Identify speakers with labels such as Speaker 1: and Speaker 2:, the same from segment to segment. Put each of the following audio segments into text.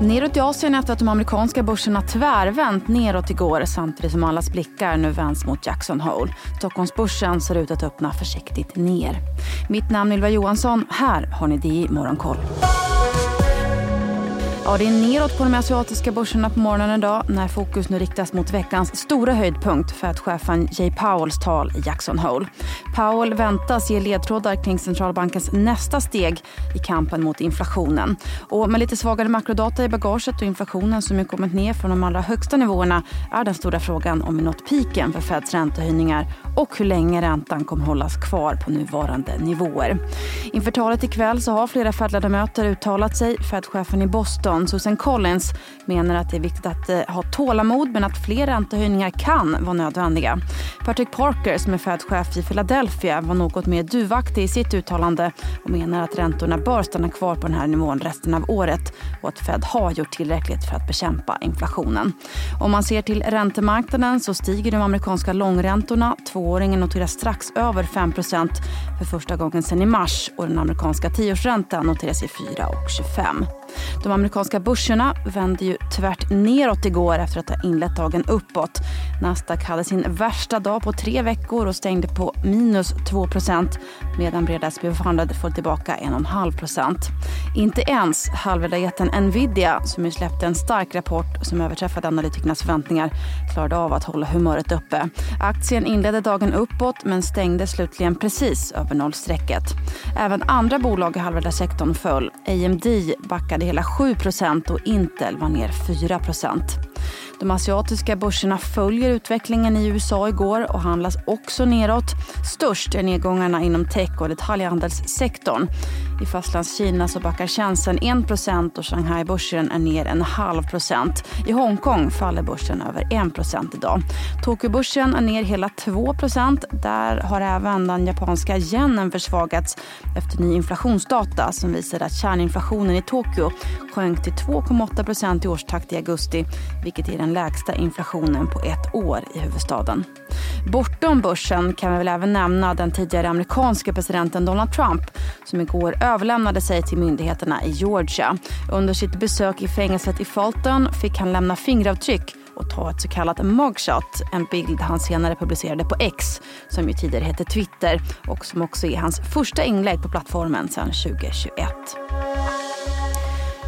Speaker 1: Neråt i Asien efter att de amerikanska börserna tvärvänt neråt igår samtidigt som allas blickar nu vänds mot Jackson Hole. Stockholmsbörsen ser ut att öppna försiktigt ner. Mitt namn är Ylva Johansson. Här har ni DI Morgonkoll. Ja, det är neråt på de asiatiska börserna på morgonen idag när fokus nu riktas mot veckans stora höjdpunkt för att chefen Jay Powells tal i Jackson Hole. Powell väntas ge ledtrådar kring centralbankens nästa steg i kampen mot inflationen. Och med lite svagare makrodata i bagaget och inflationen som ju kommit ner från de allra högsta nivåerna är den stora frågan om vi nått piken för Feds räntehöjningar och hur länge räntan kommer hållas kvar på nuvarande nivåer. Inför talet ikväll så har flera Fed-ledamöter uttalat sig. Fed-chefen i Boston, Susan Collins, menar att det är viktigt att eh, ha tålamod men att fler räntehöjningar kan vara nödvändiga. Patrick Parker, som är Fed-chef i Philadelphia, var något mer duvaktig i sitt uttalande och menar att räntorna bör stanna kvar på den här nivån resten av året och att Fed har gjort tillräckligt för att bekämpa inflationen. Om man ser till räntemarknaden så stiger de amerikanska långräntorna. Tvååringen noteras strax över 5% för första gången sedan i mars och den amerikanska tioårsräntan noteras i 4,25. De amerikanska börserna vände ju tvärt neråt igår efter att ha inlett dagen uppåt. Nasdaq hade sin värsta dag på tre veckor och stängde på minus 2% medan breda S&P 500 föll tillbaka 1,5% Inte ens halvledarjätten Nvidia, som ju släppte en stark rapport som överträffade analytikernas förväntningar, klarade av att hålla humöret uppe. Aktien inledde dagen uppåt men stängde slutligen precis över nollstrecket. Även andra bolag i halvledarsektorn föll. AMD backade hela 7% och Intel var ner 4% de asiatiska börserna följer utvecklingen i USA igår och handlas också neråt. Störst är nedgångarna inom tech och detaljhandelssektorn. I fastlandskina så backar Shenzhen 1% och Shanghai-börsen är ner en halv procent. I Hongkong faller börsen över 1 procent idag. Tokyobörsen är ner hela 2% Där har även den japanska yenen försvagats efter ny inflationsdata som visar att kärninflationen i Tokyo sjönk till 2,8% i årstakt i augusti vilket är den lägsta inflationen på ett år i huvudstaden. Bortom börsen kan vi väl även nämna den tidigare amerikanske presidenten Donald Trump som igår överlämnade sig till myndigheterna i Georgia. Under sitt besök i fängelset i Fulton fick han lämna fingeravtryck och ta ett så kallat mugshot, en bild han senare publicerade på X som ju tidigare hette Twitter och som också är hans första inlägg på plattformen sedan 2021.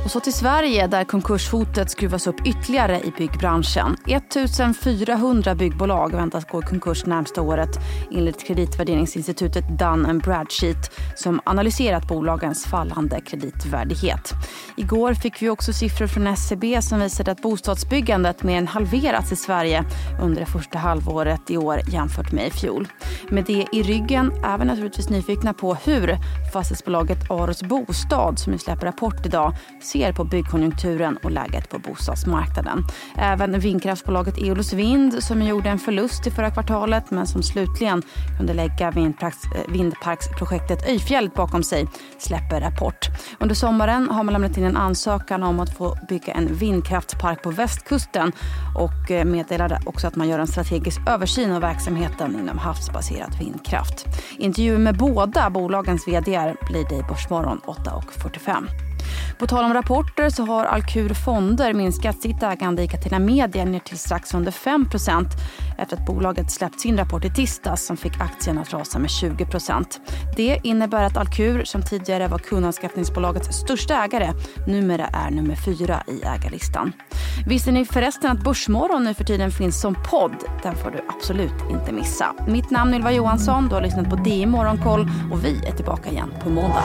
Speaker 1: Och så till Sverige där konkurshotet skruvas upp ytterligare i byggbranschen. 1400 byggbolag väntas gå i konkurs närmsta året enligt kreditvärderingsinstitutet Dun Bradsheet som analyserat bolagens fallande kreditvärdighet. Igår fick vi också siffror från SCB som visade att bostadsbyggandet mer än halverats i Sverige under det första halvåret i år jämfört med i fjol. Med det i ryggen är vi naturligtvis nyfikna på hur fastighetsbolaget Aros Bostad som släpper rapport idag ser på byggkonjunkturen och läget på bostadsmarknaden. Även vindkraftsbolaget Eolus Vind som gjorde en förlust i förra kvartalet men som slutligen kunde lägga vindparks, eh, vindparksprojektet Öjfjället bakom sig släpper rapport. Under sommaren har man lämnat in en ansökan om att få bygga en vindkraftspark på västkusten och eh, meddelade också att man gör en strategisk översyn av verksamheten inom havsbaserad vindkraft. Intervjuer med båda bolagens vd blir det i Börsmorgon 8.45. På tal om rapporter så har Alkur Fonder minskat sitt ägande i Catena Media ner till strax under 5 efter att bolaget släppt sin rapport i tisdags som fick aktien att rasa med 20% Det innebär att Alkur, som tidigare var kundanskaffningsbolagets största ägare, numera är nummer fyra i ägarlistan. Visste ni förresten att Börsmorgon nu för tiden finns som podd? Den får du absolut inte missa. Mitt namn är Ylva Johansson, du har lyssnat på DI Morgonkoll och vi är tillbaka igen på måndag.